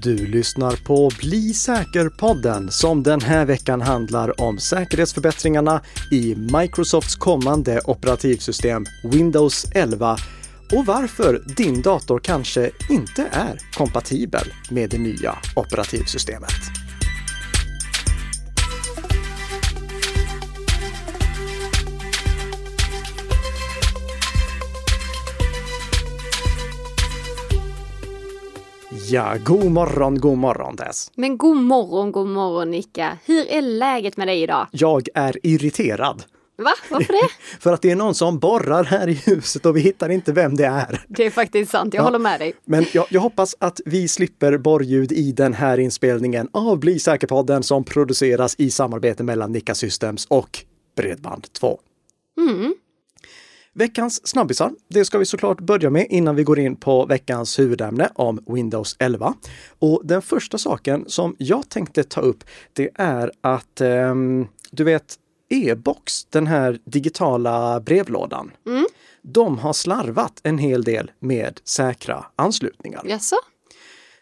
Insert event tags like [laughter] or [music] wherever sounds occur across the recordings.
Du lyssnar på Bli säker-podden som den här veckan handlar om säkerhetsförbättringarna i Microsofts kommande operativsystem Windows 11 och varför din dator kanske inte är kompatibel med det nya operativsystemet. Ja, god morgon, god morgon Tess. Men god morgon, god morgon Nicka. Hur är läget med dig idag? Jag är irriterad. Va? Varför det? [laughs] För att det är någon som borrar här i huset och vi hittar inte vem det är. Det är faktiskt sant, jag Ja. håller med dig. Men jag, jag hoppas att vi slipper borrljud i den här inspelningen av Bli säker-podden som produceras i samarbete mellan Nika Systems och Bredband2. Mm. Veckans snabbisar, det ska vi såklart börja med innan vi går in på veckans huvudämne om Windows 11. Och den första saken som jag tänkte ta upp, det är att ehm, du vet e-box, den här digitala brevlådan, Mm. de har slarvat en hel del med säkra anslutningar. Jaså?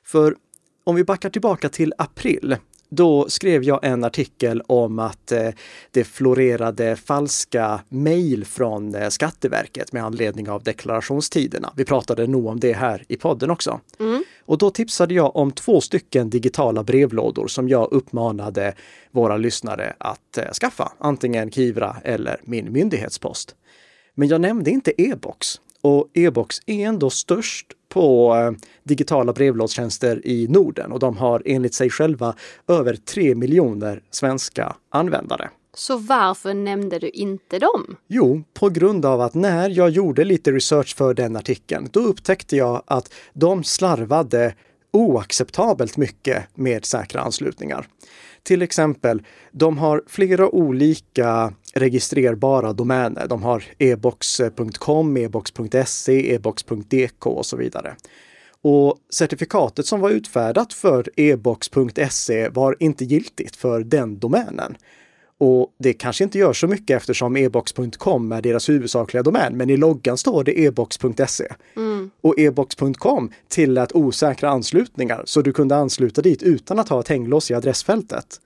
För om vi backar tillbaka till april, då skrev jag en artikel om att eh, det florerade falska mejl från eh, Skatteverket med anledning av deklarationstiderna. Vi pratade nog om det här i podden också. Mm. Och då tipsade jag om två stycken digitala brevlådor som jag uppmanade våra lyssnare att eh, skaffa, antingen Kivra eller min myndighetspost. Men jag nämnde inte e-box. Och e-box är ändå störst på eh, digitala brevlådstjänster i Norden och de har enligt sig själva över 3 miljoner svenska användare. Så varför nämnde du inte dem? Jo, på grund av att när jag gjorde lite research för den artikeln, då upptäckte jag att de slarvade oacceptabelt mycket med säkra anslutningar. Till exempel, de har flera olika registrerbara domäner. De har ebox.com, ebox.se, ebox.dk och så vidare. Och certifikatet som var utfärdat för ebox.se var inte giltigt för den domänen. Och det kanske inte gör så mycket eftersom ebox.com är deras huvudsakliga domän, men i loggan står det ebox.se. Och ebox.com tillät osäkra anslutningar, så du kunde ansluta dit utan att ha ett hänglås i adressfältet.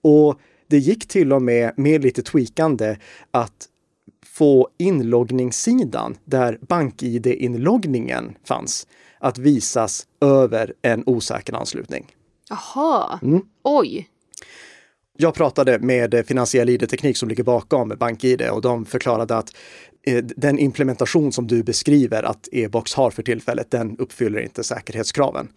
Och det gick till och med, med lite tweakande, att få inloggningssidan där BankID-inloggningen fanns, att visas över en osäker anslutning. Jaha. Mm. Oj. Jag pratade med Finansiell ID-teknik som ligger bakom BankID och de förklarade att eh, den implementation som du beskriver att e-box har för tillfället, den uppfyller inte säkerhetskraven.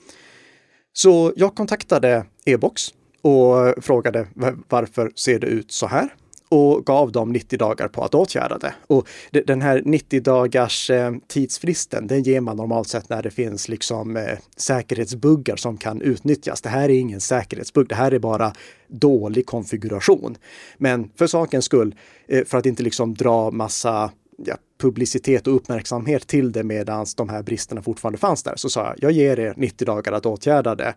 Så jag kontaktade e-box och frågade varför ser det ut så här? Och gav dem 90 dagar på att åtgärda det. Och den här 90 dagars eh, tidsfristen, den ger man normalt sett när det finns liksom eh, säkerhetsbuggar som kan utnyttjas. Det här är ingen säkerhetsbugg, det här är bara dålig konfiguration. Men för sakens skull, eh, för att inte liksom dra massa ja, publicitet och uppmärksamhet till det medan de här bristerna fortfarande fanns där, så sa jag, jag ger er 90 dagar att åtgärda det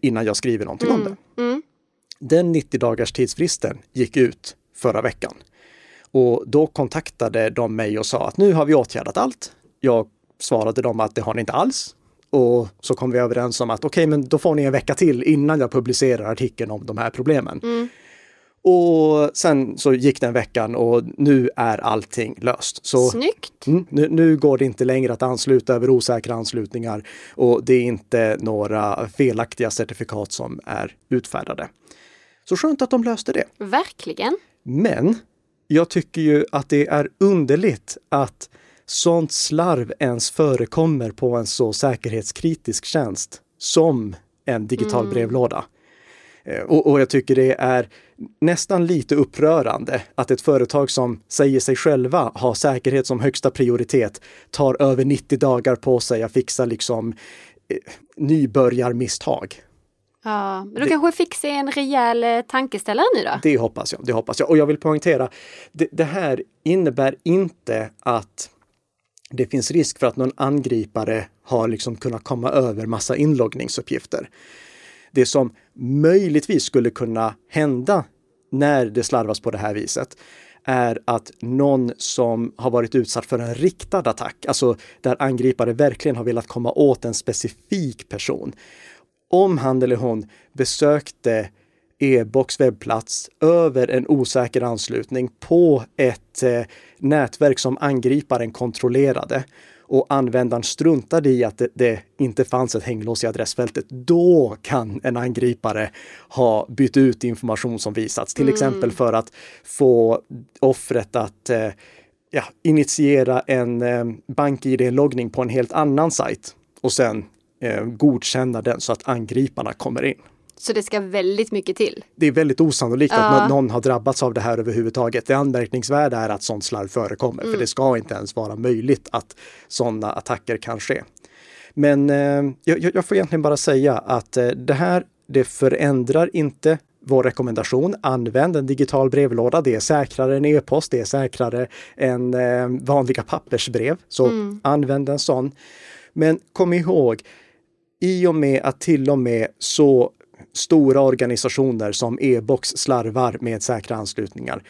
innan jag skriver någonting om det. Mm. Den 90 dagars tidsfristen gick ut förra veckan. Och då kontaktade de mig och sa att nu har vi åtgärdat allt. Jag svarade dem att det har ni inte alls. Och så kom vi överens om att okej, men då får ni en vecka till innan jag publicerar artikeln om de här problemen. Mm. Och sen så gick den veckan och nu är allting löst. Så Snyggt. Mm, nu, nu går det inte längre att ansluta över osäkra anslutningar och det är inte några felaktiga certifikat som är utfärdade. Så skönt att de löste det. Verkligen. Men jag tycker ju att det är underligt att sånt slarv ens förekommer på en så säkerhetskritisk tjänst som en digital brevlåda. Eh, Och, och jag tycker det är nästan lite upprörande att ett företag som säger sig själva ha säkerhet som högsta prioritet tar över 90 dagar på sig att fixa liksom eh, nybörjarmisstag. Ja, men du Det- kanske fick sig en rejäl eh, tankeställare nu då? Det hoppas jag. Det hoppas jag. Och jag vill poängtera, det, det här innebär inte att det finns risk för att någon angripare har liksom kunnat komma över massa inloggningsuppgifter. Det som möjligtvis skulle kunna hända när det slarvas på det här viset är att någon som har varit utsatt för en riktad attack, alltså där angripare verkligen har velat komma åt en specifik person, om han eller hon besökte e-box webbplats över en osäker anslutning på ett eh, nätverk som angriparen kontrollerade och användaren struntade i att det, det, inte fanns ett hänglås i adressfältet, då kan en angripare ha bytt ut information som visats. Till mm. exempel för att få offret att eh, ja, initiera en eh, bank-id-loggning på en helt annan sajt och sen eh, godkänna den så att angriparna kommer in. Så det ska väldigt mycket till? Det är väldigt osannolikt ja. att någon har drabbats av det här överhuvudtaget. Det anmärkningsvärda är att sånt slarv förekommer, mm. för det ska inte ens vara möjligt att sådana attacker kan ske. Men eh, jag, jag, får egentligen bara säga att eh, det här, det förändrar inte vår rekommendation. Använd en digital brevlåda. Det är säkrare än e-post. Det är säkrare än eh, vanliga pappersbrev. Så mm. använd en sån. Men kom ihåg, i och med att till och med så stora organisationer som e-box slarvar med säkra anslutningar.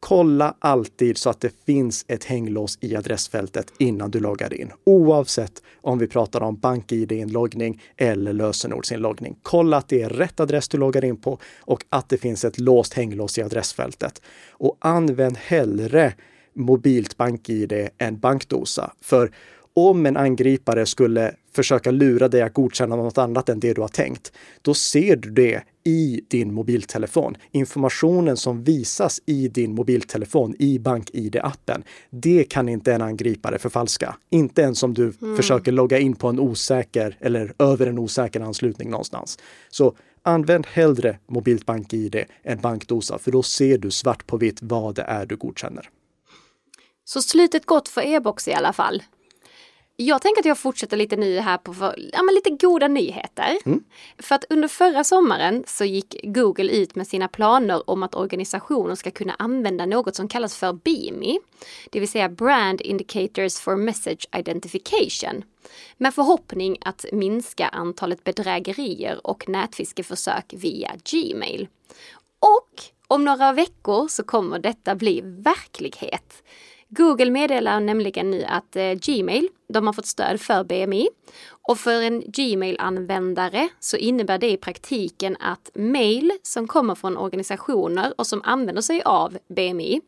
Kolla alltid så att det finns ett hänglås i adressfältet innan du loggar in. Oavsett om vi pratar om BankID-inloggning eller lösenordsinloggning. Kolla att det är rätt adress du loggar in på och att det finns ett låst hänglås i adressfältet. Och använd hellre mobilt BankID än bankdosa. För om en angripare skulle försöka lura dig att godkänna något annat än det du har tänkt, då ser du det i din mobiltelefon. Informationen som visas i din mobiltelefon i BankID-appen, det kan inte en angripare förfalska. Inte ens om du mm. försöker logga in på en osäker eller över en osäker anslutning någonstans. Så använd hellre mobilt BankID än bankdosa, för då ser du svart på vitt vad det är du godkänner. Så slutet gott för e-box i alla fall. Jag tänker att jag fortsätter lite nu här på för, ja, lite goda nyheter. Mm. För att under förra sommaren så gick Google ut med sina planer om att organisationer ska kunna använda något som kallas för BIMI, det vill säga Brand Indicators for Message Identification, med förhoppning att minska antalet bedrägerier och nätfiskeförsök via Gmail. Och om några veckor så kommer detta bli verklighet. Google meddelar nämligen nu att eh, Gmail, de har fått stöd för BMI. Och för en Gmail-användare så innebär det i praktiken att mail som kommer från organisationer och som använder sig av BMI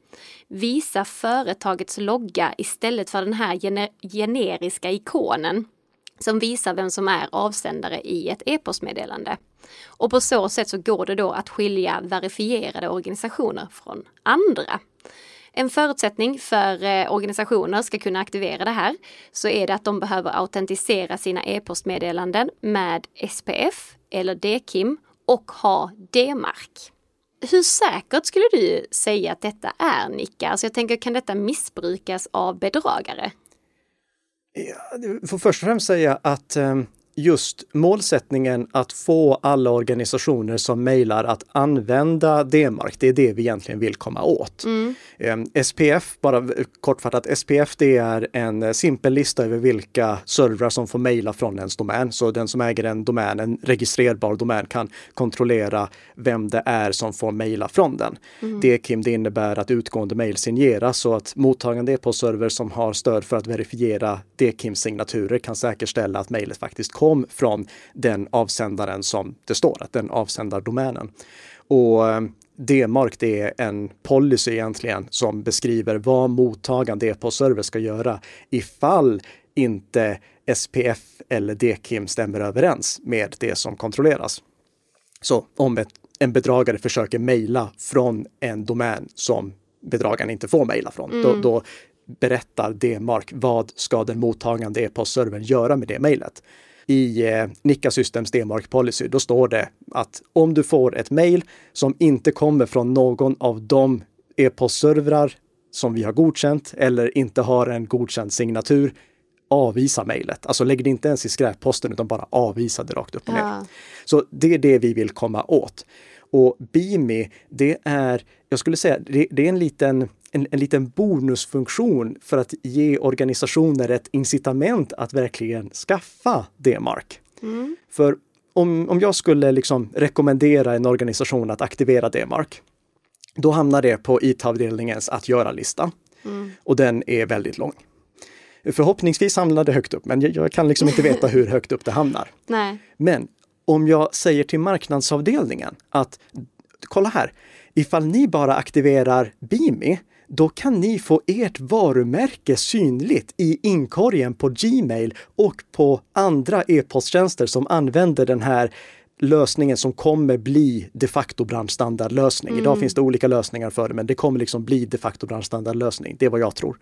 visar företagets logga istället för den här gener generiska ikonen som visar vem som är avsändare i ett e-postmeddelande. Och på så sätt så går det då att skilja verifierade organisationer från andra. En förutsättning för eh, organisationer ska kunna aktivera det här så är det att de behöver autentisera sina e-postmeddelanden med SPF eller DKIM och ha D-mark. Hur säkert skulle du säga att detta är, Nicka? Alltså jag tänker, kan detta missbrukas av bedragare? Jag får först och främst säga att ehm, just målsättningen att få alla organisationer som mejlar att använda D-mark, det är det vi egentligen vill komma åt. Mm. SPF, bara kortfattat, SPF det är en simpel lista över vilka servrar som får mejla från ens domän. Så den som äger en domän, en registrerbar domän, kan kontrollera vem det är som får mejla från den. Mm. DKIM det innebär att utgående mejl signeras så att mottagande e-postserver som har stöd för att verifiera DKIM-signaturer kan säkerställa att mejlet faktiskt kom från den avsändaren som det står, att den avsändar domänen. Och eh, D-mark det är en policy egentligen som beskriver vad mottagande e-postserver ska göra ifall inte SPF eller DKIM stämmer överens med det som kontrolleras. Så om ett, en bedragare försöker mejla från en domän som bedragaren inte får mejla från, mm. då, då berättar D-mark vad ska den mottagande e-postservern göra med det mejlet i eh, Nika Systems D-mark policy, då står det att om du får ett mejl som inte kommer från någon av de e-postservrar som vi har godkänt eller inte har en godkänd signatur, avvisa mejlet. Alltså lägg det inte ens i skräpposten utan bara avvisa det rakt upp och ner. Ja. Så det är det vi vill komma åt. Och BIMI, det är, jag skulle säga, det, det är en liten en, en liten bonusfunktion för att ge organisationer ett incitament att verkligen skaffa D-mark. Mm. För om, om jag skulle liksom rekommendera en organisation att aktivera D-mark, då hamnar det på IT-avdelningens att göra-lista. Mm. Och den är väldigt lång. Förhoppningsvis hamnar det högt upp, men jag, jag kan liksom inte veta hur högt upp det hamnar. [laughs] Nej. Men om jag säger till marknadsavdelningen att kolla här, ifall ni bara aktiverar Beamy, då kan ni få ert varumärke synligt i inkorgen på Gmail och på andra e-posttjänster som använder den här lösningen som kommer bli de facto branschstandardlösning. Mm. Idag finns det olika lösningar för det, men det kommer liksom bli de facto branschstandardlösning. Det är vad jag tror.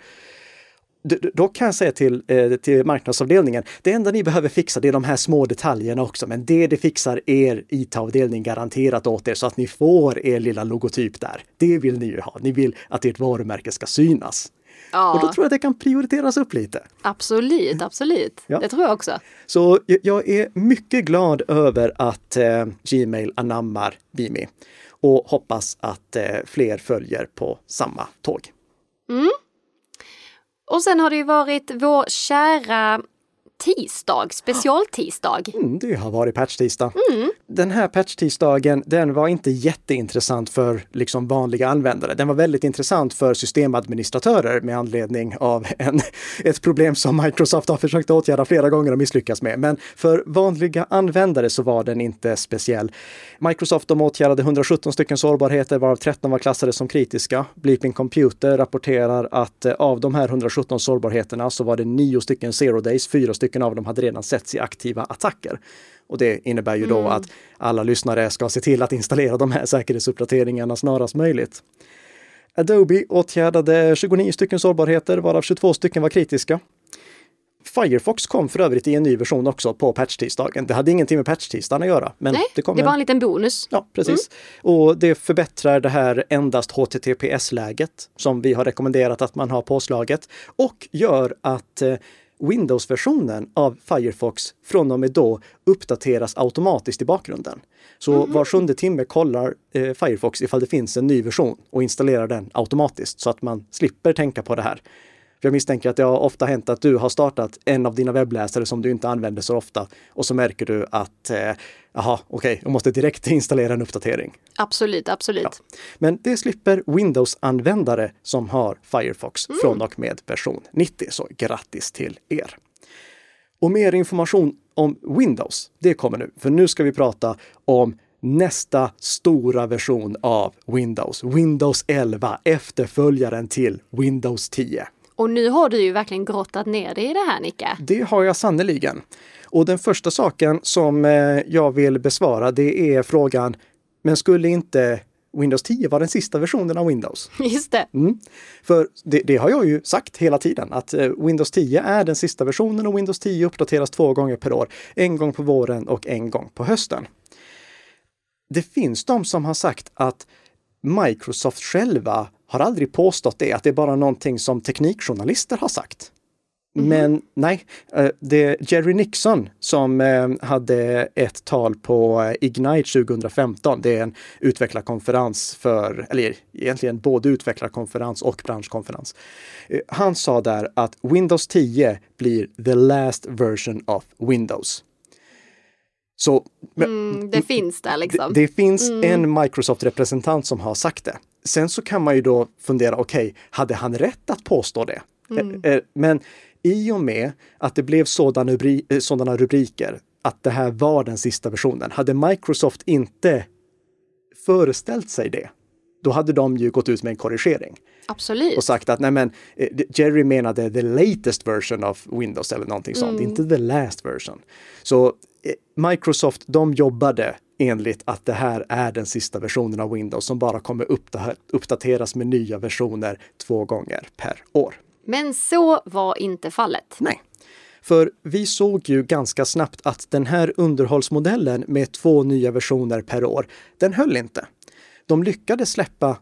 Då kan jag säga till, eh, till marknadsavdelningen, det enda ni behöver fixa det är de här små detaljerna också, men det, det fixar er IT-avdelning garanterat åt er så att ni får er lilla logotyp där. Det vill ni ju ha. Ni vill att ert varumärke ska synas. Ja. Och då tror jag att det kan prioriteras upp lite. Absolut, absolut. Ja. Det tror jag också. Så jag är mycket glad över att eh, Gmail anammar Bimi och hoppas att eh, fler följer på samma tåg. Mm. Och sen har det ju varit vår kära tisdag, specialtisdag. Mm, det har varit patch-tisdag. Mm. Den här patch-tisdagen, den var inte jätteintressant för liksom vanliga användare. Den var väldigt intressant för systemadministratörer med anledning av [laughs] en, ett problem som Microsoft har försökt åtgärda flera gånger och misslyckats med. Men för vanliga användare så var den inte speciell. Microsoft de åtgärdade 117 stycken sårbarheter varav 13 var klassade som kritiska. Bleeping Computer rapporterar att eh, av de här 117 sårbarheterna så var det nio stycken zero days, fyra stycken stycken av dem hade redan setts i aktiva attacker. Och det innebär ju då mm. att alla lyssnare ska se till att installera de här säkerhetsuppdateringarna snarast möjligt. Adobe åtgärdade 29 stycken sårbarheter, varav 22 stycken var kritiska. Firefox kom för övrigt i en ny version också på patch-tisdagen. Det hade ingenting med patch-tisdagen att göra. Men Nej, det, kom det var en liten bonus. Ja, precis. Mm. Och det förbättrar det här endast HTTPS-läget som vi har rekommenderat att man har påslaget och gör att eh, Windows-versionen av Firefox från och med då uppdateras automatiskt i bakgrunden. Så mm -hmm. var sjunde timme kollar eh, Firefox ifall det finns en ny version och installerar den automatiskt så att man slipper tänka på det här. För jag misstänker att det har ofta hänt att du har startat en av dina webbläsare som du inte använder så ofta och så märker du att eh, okej, okay, jag måste direkt installera en uppdatering. Absolut, absolut. Ja. Men det slipper Windows-användare som har Firefox mm. från och med version 90, så grattis till er! Och mer information om Windows, det kommer nu, för nu ska vi prata om nästa stora version av Windows, Windows 11, efterföljaren till Windows 10. Och nu har du ju verkligen grottat ner dig i det här Nicka. Det har jag sannoliken. Och den första saken som eh, jag vill besvara det är frågan, men skulle inte Windows 10 vara den sista versionen av Windows? [laughs] Just det. Mm. För det, det, har jag ju sagt hela tiden, att eh, Windows 10 är den sista versionen och Windows 10 uppdateras två gånger per år. En gång på våren och en gång på hösten. Det finns de som har sagt att Microsoft själva har aldrig påstått det, att det är bara någonting som teknikjournalister har sagt. Mm. Men nej, eh, det är Jerry Nixon som eh, hade ett tal på eh, Ignite 2015. Det är en utvecklarkonferens för, eller egentligen både utvecklarkonferens och branschkonferens. Han sa där att Windows 10 blir the last version of Windows. Så, mm, det finns där liksom. Det, det finns mm. en Microsoft-representant som har sagt det. Sen så kan man ju då fundera, okej, okay, hade han rätt att påstå det? Mm. Eh, eh, men i och med att det blev sådana, rubri eh, sådana rubriker, att det här var den sista versionen, hade Microsoft inte föreställt sig det, då hade de ju gått ut med en korrigering. Absolut. Och sagt att nej men Jerry menade the latest version of Windows eller någonting sånt, mm. inte the last version. Så Microsoft, de jobbade enligt att det här är den sista versionen av Windows som bara kommer uppdateras med nya versioner två gånger per år. Men så var inte fallet. Nej. För vi såg ju ganska snabbt att den här underhållsmodellen med två nya versioner per år, den höll inte. De lyckades släppa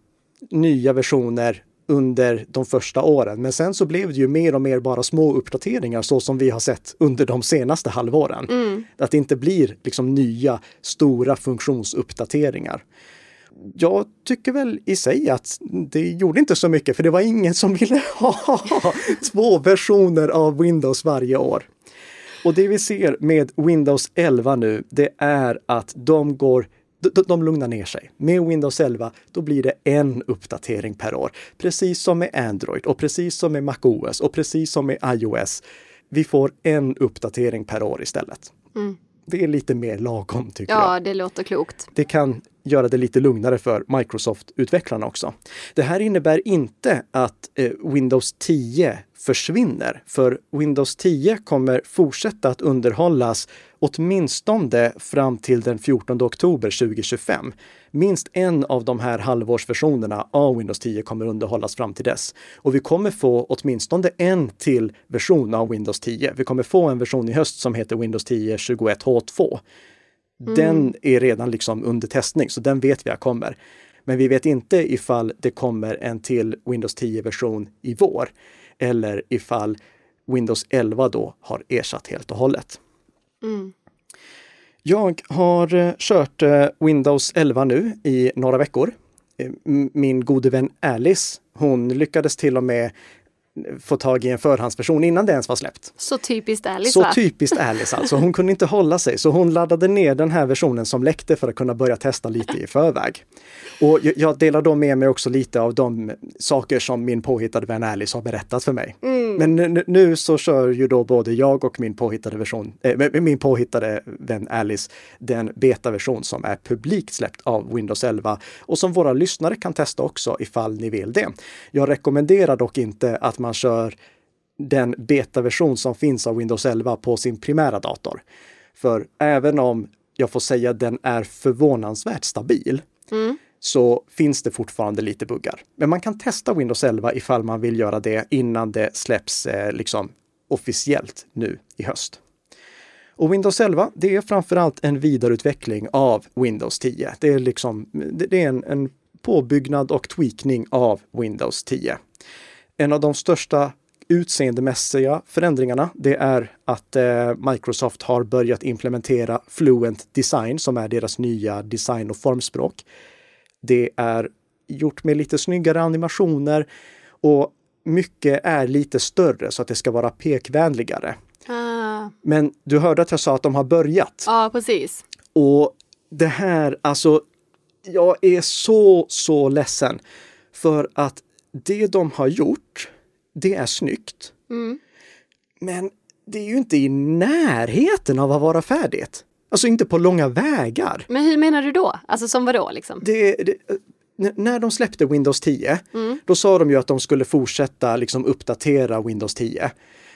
nya versioner under de första åren. Men sen så blev det ju mer och mer bara små uppdateringar så som vi har sett under de senaste halvåren. Mm. Att det inte blir liksom nya stora funktionsuppdateringar. Jag tycker väl i sig att det gjorde inte så mycket för det var ingen som ville [laughs] ha två versioner av Windows varje år. Och det vi ser med Windows 11 nu, det är att de går de, de lugnar ner sig. Med Windows 11, då blir det en uppdatering per år. Precis som med Android och precis som med MacOS och precis som med iOS. Vi får en uppdatering per år istället. Mm. det är lite mer lagom tycker jag. Ja, det låter klokt. Det kan göra det lite lugnare för Microsoft-utvecklarna också. Det här innebär inte att eh, Windows 10 försvinner, för Windows 10 kommer fortsätta att underhållas åtminstone fram till den 14 oktober 2025. Minst en av de här halvårsversionerna av Windows 10 kommer underhållas fram till dess. Och vi kommer få åtminstone en till version av Windows 10. Vi kommer få en version i höst som heter Windows 10 21H2. Den är redan liksom under testning, så den vet vi att kommer. Men vi vet inte ifall det kommer en till Windows 10-version i vår eller ifall Windows 11 då har ersatt helt och hållet. Mm. Jag har eh, kört eh, Windows 11 nu i några veckor. Eh, min gode vän Alice, hon lyckades till och med få tag i en förhandsversion innan det ens var släppt. Så typiskt Alice Så va? typiskt Alice alltså. Hon kunde inte hålla sig, så hon laddade ner den här versionen som läckte för att kunna börja testa lite i förväg. Och jag- delar då med mig också lite av de saker som min påhittade vän Alice har berättat för mig. Men nu, så kör ju då både jag och min påhittade version, eh, min påhittade vän Alice, den betaversion som är publikt släppt av Windows 11 och som våra lyssnare kan testa också ifall ni vill det. Jag rekommenderar dock inte att man kör den betaversion som finns av Windows 11 på sin primära dator. För även om jag får säga den är förvånansvärt stabil så finns det fortfarande lite buggar. Men man kan testa Windows 11 ifall man vill göra det innan det släpps eh, liksom officiellt nu i höst. Och Windows 11, det är framförallt en vidareutveckling av Windows 10. Det är liksom, det är en, en påbyggnad och tweakning av Windows 10. En av de största utseendemässiga förändringarna, det är att eh, Microsoft har börjat implementera Fluent Design som är deras nya design och formspråk. Det är gjort med lite snyggare animationer och mycket är lite större så att det ska vara pekvänligare. Ah, Men du hörde att jag sa att de har börjat. ja, precis. Och det här, alltså, jag är så, så ledsen för att det de har gjort, det är snyggt. Men det är ju inte i närheten av att vara färdigt. Alltså inte på långa vägar. Men hur menar du då? Alltså som vadå liksom? Det, det, när de släppte Windows 10, då sa de ju att de skulle fortsätta liksom uppdatera Windows 10.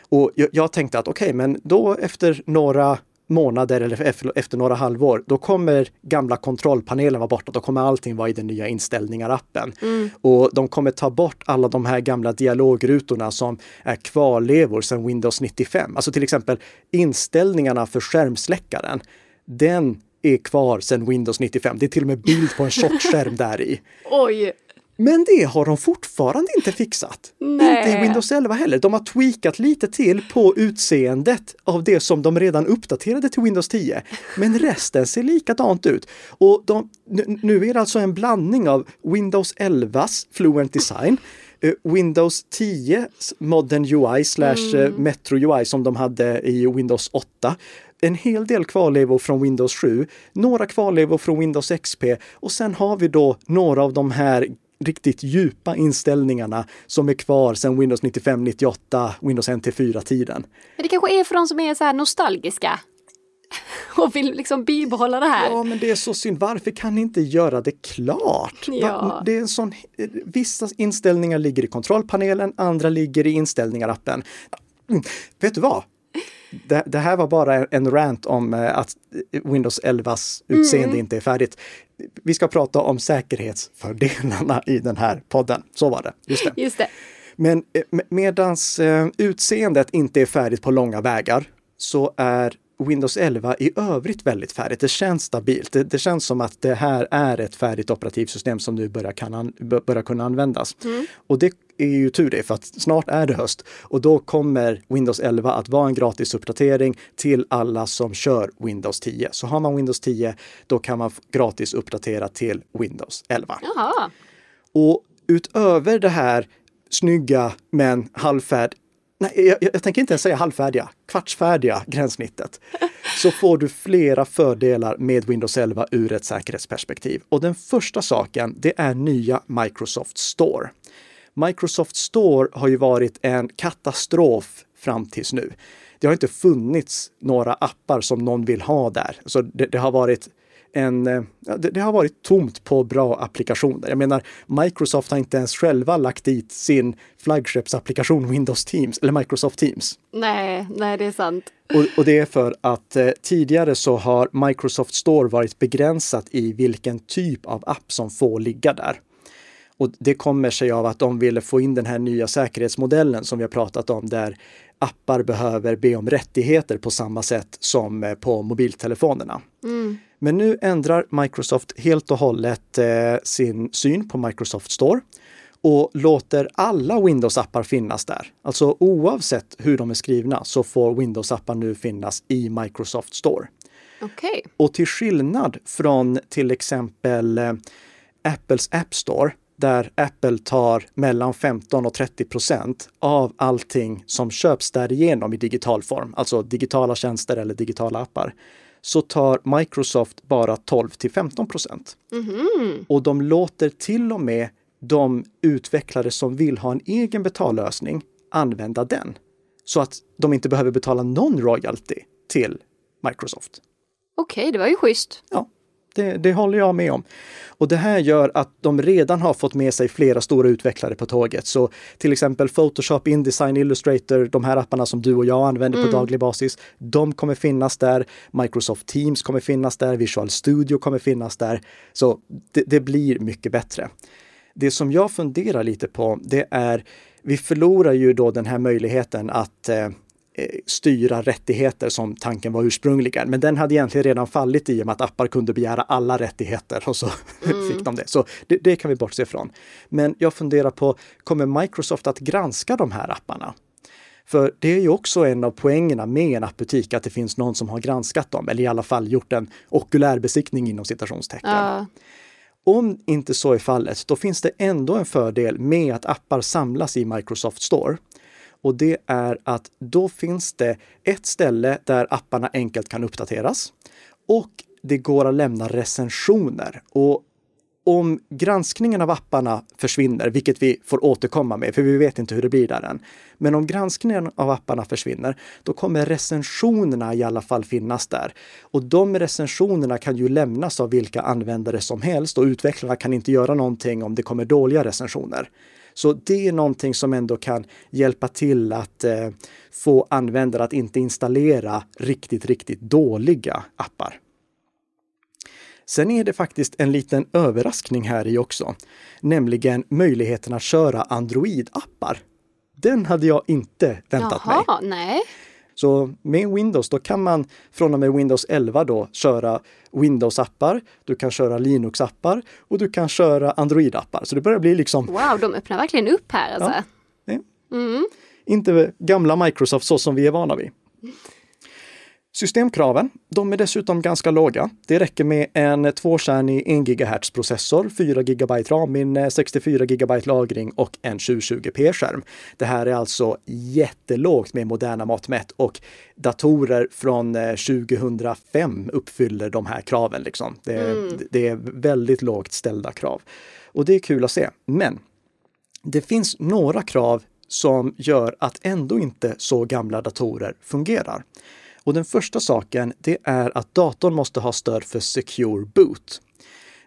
Och jag, jag tänkte att okej, men då efter några månader eller efter, några halvår, då kommer gamla kontrollpanelen vara borta. Då kommer allting vara i den nya inställningar-appen. Och de kommer ta bort alla de här gamla dialogrutorna som är kvarlevor sedan Windows 95. Alltså till exempel inställningarna för skärmsläckaren. Den är kvar sedan Windows 95. Det är till och med bild på en tjock skärm där i. [laughs] Oj! Men det har de fortfarande inte fixat. Nej. Inte i Windows 11 heller. De har tweakat lite till på utseendet av det som de redan uppdaterade till Windows 10. Men resten ser likadant ut. Och de, nu, är det alltså en blandning av Windows 11s Fluent Design eh, Windows 10 Modern UI slash eh, Metro UI som de hade i Windows 8 en hel del kvarlevor från Windows 7, några kvarlevor från Windows XP och sen har vi då några av de här riktigt djupa inställningarna som är kvar sedan Windows 95, 98, Windows NT4-tiden. Men det kanske är för de som är så här nostalgiska. [laughs] Och vill liksom bibehålla det här. Ja, men det är så synd. Varför kan ni inte göra det klart? Ja. Det är en sån, vissa inställningar ligger i kontrollpanelen, andra ligger i inställningar-appen. Mm. Vet du vad? Det, det här var bara en rant om eh, att Windows 11s utseende inte är färdigt. Vi ska prata om säkerhetsfördelarna i den här podden. Så var det. Just det. Just det. Men eh, med- medans eh, utseendet inte är färdigt på långa vägar så är Windows 11 i övrigt väldigt färdigt. Det känns stabilt. Det, det känns som att det här är ett färdigt operativsystem som nu börjar, kan an, bör- börjar kunna användas. Och det är ju tur det, för att snart är det höst och då kommer Windows 11 att vara en gratis uppdatering till alla som kör Windows 10. Så har man Windows 10, då kan man gratis uppdatera till Windows 11. Jaha. Och utöver det här snygga men halvfärd, nej jag, jag, jag tänker inte ens säga halvfärdiga, kvartsfärdiga gränssnittet, så får du flera fördelar med Windows 11 ur ett säkerhetsperspektiv. Och den första saken, det är nya Microsoft Store. Microsoft Store har ju varit en katastrof fram tills nu. det har inte funnits några appar som någon vill ha där. Så det, det har varit en, eh, det, det, har varit tomt på bra applikationer. Jag menar, Microsoft har inte ens själva lagt dit sin flaggskeppsapplikation Windows Teams eller Microsoft Teams. Nej, nej, det är sant. Och, och det är för att eh, tidigare så har Microsoft Store varit begränsat i vilken typ av app som får ligga där. Och det kommer sig av att de ville få in den här nya säkerhetsmodellen som vi har pratat om där appar behöver be om rättigheter på samma sätt som eh, på mobiltelefonerna. Mm. Men nu ändrar Microsoft helt och hållet eh, sin syn på Microsoft Store och låter alla Windows-appar finnas där. Alltså oavsett hur de är skrivna så får Windows-appar nu finnas i Microsoft Store. Okay. Och till skillnad från till exempel eh, Apples App Store där Apple tar mellan 15 och 30 procent av allting som köps därigenom i digital form, alltså digitala tjänster eller digitala appar, så tar Microsoft bara 12 till 15 procent. Mm. Och de låter till och med de utvecklare som vill ha en egen betallösning använda den. Så att de inte behöver betala någon royalty till Microsoft. Okej, okay, det var ju schysst. Ja, det, det, håller jag med om. Och det här gör att de redan har fått med sig flera stora utvecklare på tåget. Så till exempel Photoshop, Indesign, Illustrator, de här apparna som du och jag använder mm. på daglig basis, de kommer finnas där. Microsoft Teams kommer finnas där, Visual Studio kommer finnas där. Så det, det blir mycket bättre. Det som jag funderar lite på, det är vi förlorar ju då den här möjligheten att eh, styra rättigheter som tanken var ursprungligen. Men den hade egentligen redan fallit i och med att appar kunde begära alla rättigheter och så [laughs] mm. fick de det. Så det, det, kan vi bortse ifrån. Men jag funderar på, kommer Microsoft att granska de här apparna? För det är ju också en av poängerna med en appbutik, att det finns någon som har granskat dem, eller i alla fall gjort en okulärbesiktning inom citationstecken. Ja. Om inte så är fallet, då finns det ändå en fördel med att appar samlas i Microsoft Store. Och det är att då finns det ett ställe där apparna enkelt kan uppdateras och det går att lämna recensioner. Och om granskningen av apparna försvinner, vilket vi får återkomma med, för vi vet inte hur det blir där än. Men om granskningen av apparna försvinner, då kommer recensionerna i alla fall finnas där. Och de recensionerna kan ju lämnas av vilka användare som helst och utvecklarna kan inte göra någonting om det kommer dåliga recensioner. Så det är någonting som ändå kan hjälpa till att eh, få användare att inte installera riktigt, riktigt dåliga appar. Sen är det faktiskt en liten överraskning här i också, nämligen möjligheten att köra Android-appar. Den hade jag inte väntat Jaha, mig. Nej. Så med Windows, då kan man från och med Windows 11 då köra Windows-appar, du kan köra Linux-appar och du kan köra Android-appar. Så det börjar bli liksom... Wow, de öppnar verkligen upp här alltså. Ja, mm. Inte gamla Microsoft så som vi är vana vid. Systemkraven, de är dessutom ganska låga. Det räcker med en tvåkärnig 1 GHz processor, 4 GB RAM-minne, 64 GB lagring och en 720p-skärm. Det här är alltså jättelågt med moderna mått mätt och datorer från 2005 eh, uppfyller de här kraven. Liksom. Det, är, mm. det är väldigt lågt ställda krav. Och det är kul att se. Men det finns några krav som gör att ändå inte så gamla datorer fungerar. Och den första saken, det är att datorn måste ha stöd för Secure Boot.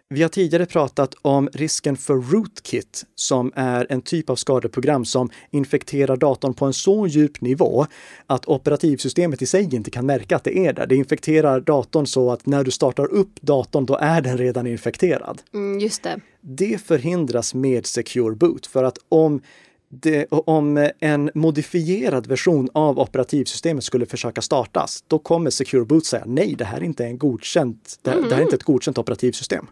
Vi har tidigare pratat om risken för rootkit som är en typ av skadeprogram som infekterar datorn på en så djup nivå att operativsystemet i sig inte kan märka att det är där. Det infekterar datorn så att när du startar upp datorn, då är den redan infekterad. Mm, just det. Det förhindras med Secure Boot för att om det, om en modifierad version av operativsystemet skulle försöka startas, då kommer Secure Boot säga nej, det här är inte en godkänt, det, mm. det här är inte ett godkänt operativsystem.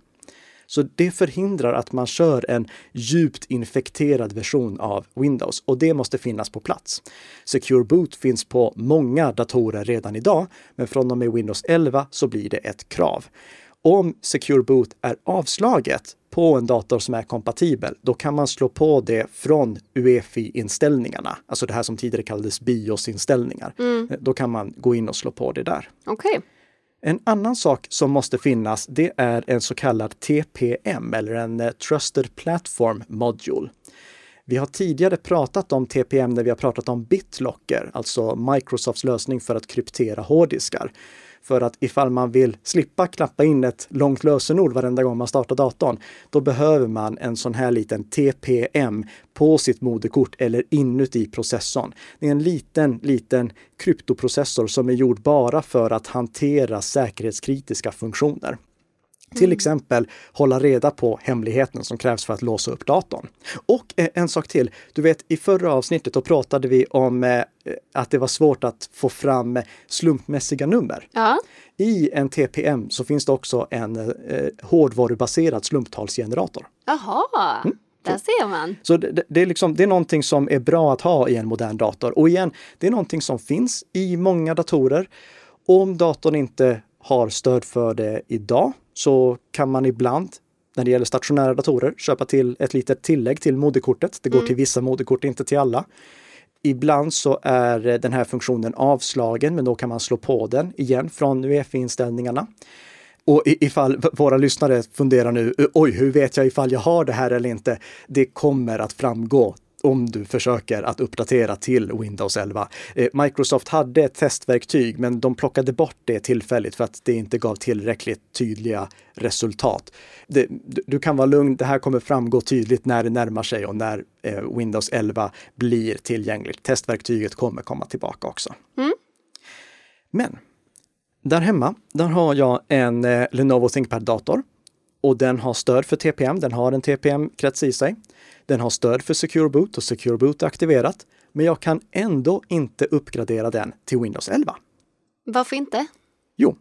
Så det förhindrar att man kör en djupt infekterad version av Windows och det måste finnas på plats. Secure Boot finns på många datorer redan idag, men från och med Windows 11 så blir det ett krav. Om Secure Boot är avslaget på en dator som är kompatibel, då kan man slå på det från UEFI-inställningarna, alltså det här som tidigare kallades BIOS-inställningar. Mm. Då kan man gå in och slå på det där. Okay. En annan sak som måste finnas, det är en så kallad TPM eller en eh, Trusted Platform Module. Vi har tidigare pratat om TPM när vi har pratat om BitLocker, alltså Microsofts lösning för att kryptera hårddiskar. För att ifall man vill slippa knappa in ett långt lösenord varenda gång man startar datorn, då behöver man en sån här liten TPM på sitt moderkort eller inuti processorn. Det är en liten, liten kryptoprocessor som är gjord bara för att hantera säkerhetskritiska funktioner. Till mm. exempel hålla reda på hemligheten som krävs för att låsa upp datorn. Och eh, en sak till. Du vet, i förra avsnittet då pratade vi om eh, att det var svårt att få fram slumpmässiga nummer. Ja. I en TPM så finns det också en eh, hårdvarubaserad slumptalsgenerator. Jaha! Mm. Där ser man. Så det, det, är liksom, det är någonting som är bra att ha i en modern dator. Och igen, det är någonting som finns i många datorer. Om datorn inte har stöd för det idag så kan man ibland när det gäller stationära datorer köpa till ett litet tillägg till moderkortet. Det går mm. till vissa moderkort, inte till alla. Ibland så är den här funktionen avslagen, men då kan man slå på den igen från UEFI-inställningarna. Och ifall våra lyssnare funderar nu, oj, hur vet jag ifall jag har det här eller inte? Det kommer att framgå om du försöker att uppdatera till Windows 11. Eh, Microsoft hade ett testverktyg, men de plockade bort det tillfälligt för att det inte gav tillräckligt tydliga resultat. Det, du kan vara lugn, det här kommer framgå tydligt när det närmar sig och när eh, Windows 11 blir tillgängligt. Testverktyget kommer komma tillbaka också. Mm. Men där hemma, där har jag en eh, Lenovo ThinkPad-dator och den har stöd för TPM. Den har en TPM-krets i sig. Den har stöd för Secure Boot och Secure Boot är aktiverat. Men jag kan ändå inte uppgradera den till Windows 11. Varför inte? Jo,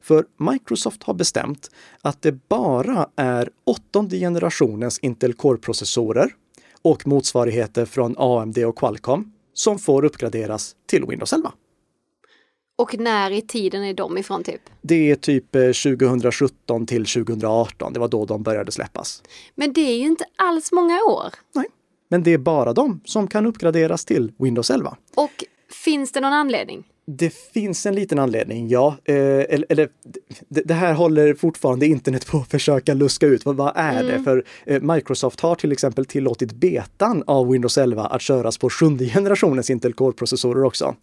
för Microsoft har bestämt att det bara är åttonde generationens Intel Core-processorer och motsvarigheter från AMD och Qualcomm som får uppgraderas till Windows 11. Och när i tiden är de ifrån typ? Det är typ 2017 eh, till 2018. Det var då de började släppas. Men det är ju inte alls många år. Nej, men det är bara de som kan uppgraderas till Windows 11. Och finns det någon anledning? Det finns en liten anledning, ja. Eh, eller, eller det, det, här håller fortfarande internet på att försöka luska ut. Vad, vad är mm. det? För eh, Microsoft har till exempel tillåtit betan av Windows 11 att köras på sjunde generationens Intel Core-processorer också.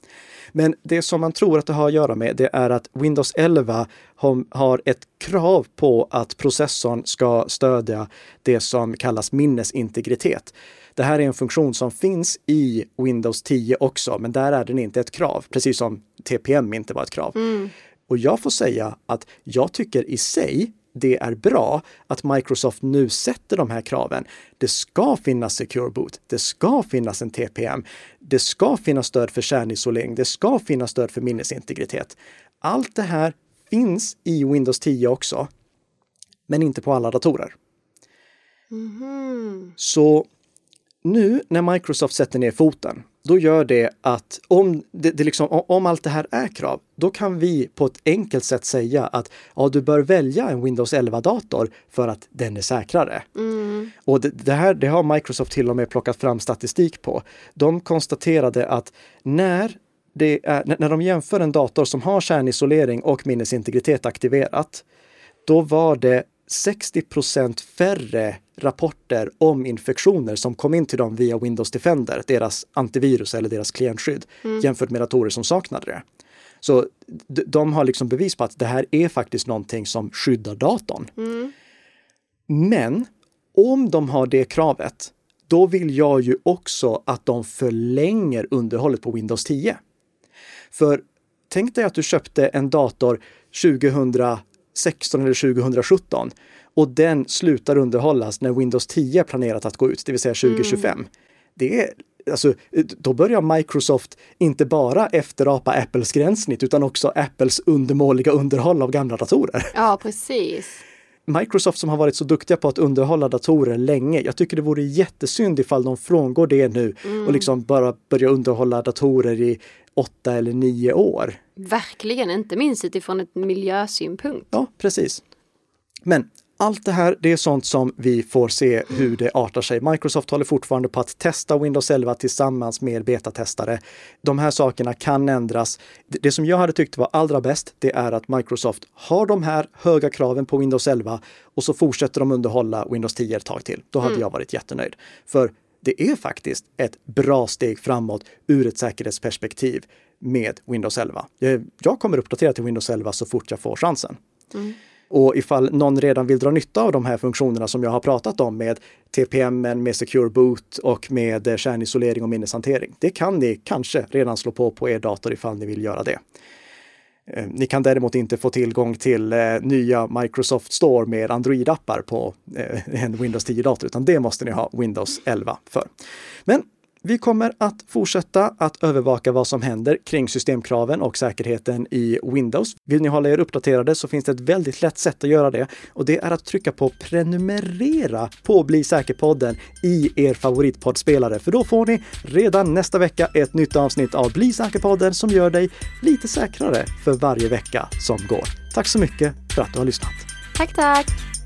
Men det som man tror att det har att göra med, det är att Windows 11 har ett krav på att processorn ska stödja det som kallas minnesintegritet. Det här är en funktion som finns i Windows 10 också, men där är den inte ett krav, precis som TPM inte var ett krav. Mm. Och jag får säga att jag tycker i sig det är bra att Microsoft nu sätter de här kraven. Det ska finnas Secure Boot. Det ska finnas en TPM. Det ska finnas stöd för kärnisolering. Det ska finnas stöd för minnesintegritet. Allt det här finns i Windows 10 också, men inte på alla datorer. Mm. Så nu när Microsoft sätter ner foten då gör det att om, det, det liksom, om allt det här är krav, då kan vi på ett enkelt sätt säga att ja, du bör välja en Windows 11-dator för att den är säkrare. Mm. Och det, det, här det har Microsoft till och med plockat fram statistik på. De konstaterade att när, är, när de jämför en dator som har kärnisolering och minnesintegritet aktiverat, då var det 60% färre rapporter om infektioner som kom in till dem via Windows Defender, deras antivirus eller deras klientskydd, mm. jämfört med datorer som saknade det. Så de har liksom bevis på att det här är faktiskt någonting som skyddar datorn. Mm. Men om de har det kravet, då vill jag ju också att de förlänger underhållet på Windows 10. För tänk dig att du köpte en dator 2016 eller 2017 och den slutar underhållas när Windows 10 är planerat att gå ut, det vill säga 2025. Mm. Det är Alltså, då börjar Microsoft inte bara efterapa Apples gränssnitt utan också Apples undermåliga underhåll av gamla datorer. Ja, precis. Microsoft som har varit så duktiga på att underhålla datorer länge. Jag tycker det vore jättesynd ifall de frångår det nu mm. och liksom bara börjar underhålla datorer i åtta eller nio år. Verkligen, inte minst utifrån ett miljösynpunkt. Ja, precis. Men allt det här, det är sånt som vi får se hur det artar sig. Microsoft håller fortfarande på att testa Windows 11 tillsammans med betatestare. De här sakerna kan ändras. Det som jag hade tyckt var allra bäst, det är att Microsoft har de här höga kraven på Windows 11 och så fortsätter de underhålla Windows 10 ett tag till. Då hade mm. jag varit jättenöjd. För det är faktiskt ett bra steg framåt ur ett säkerhetsperspektiv med Windows 11. Jag kommer uppdatera till Windows 11 så fort jag får chansen. Mm. Och ifall någon redan vill dra nytta av de här funktionerna som jag har pratat om med TPM, med Secure Boot och med eh, kärnisolering och minneshantering. Det kan ni kanske redan slå på på er dator ifall ni vill göra det. Eh, ni kan däremot inte få tillgång till eh, nya Microsoft Store med Android-appar på eh, en Windows 10-dator, utan det måste ni ha Windows 11 för. Men vi kommer att fortsätta att övervaka vad som händer kring systemkraven och säkerheten i Windows. Vill ni hålla er uppdaterade så finns det ett väldigt lätt sätt att göra det och det är att trycka på prenumerera på Bli säker-podden i er favoritpoddspelare. För då får ni redan nästa vecka ett nytt avsnitt av Bli säker-podden som gör dig lite säkrare för varje vecka som går. Tack så mycket för att du har lyssnat. Tack, tack!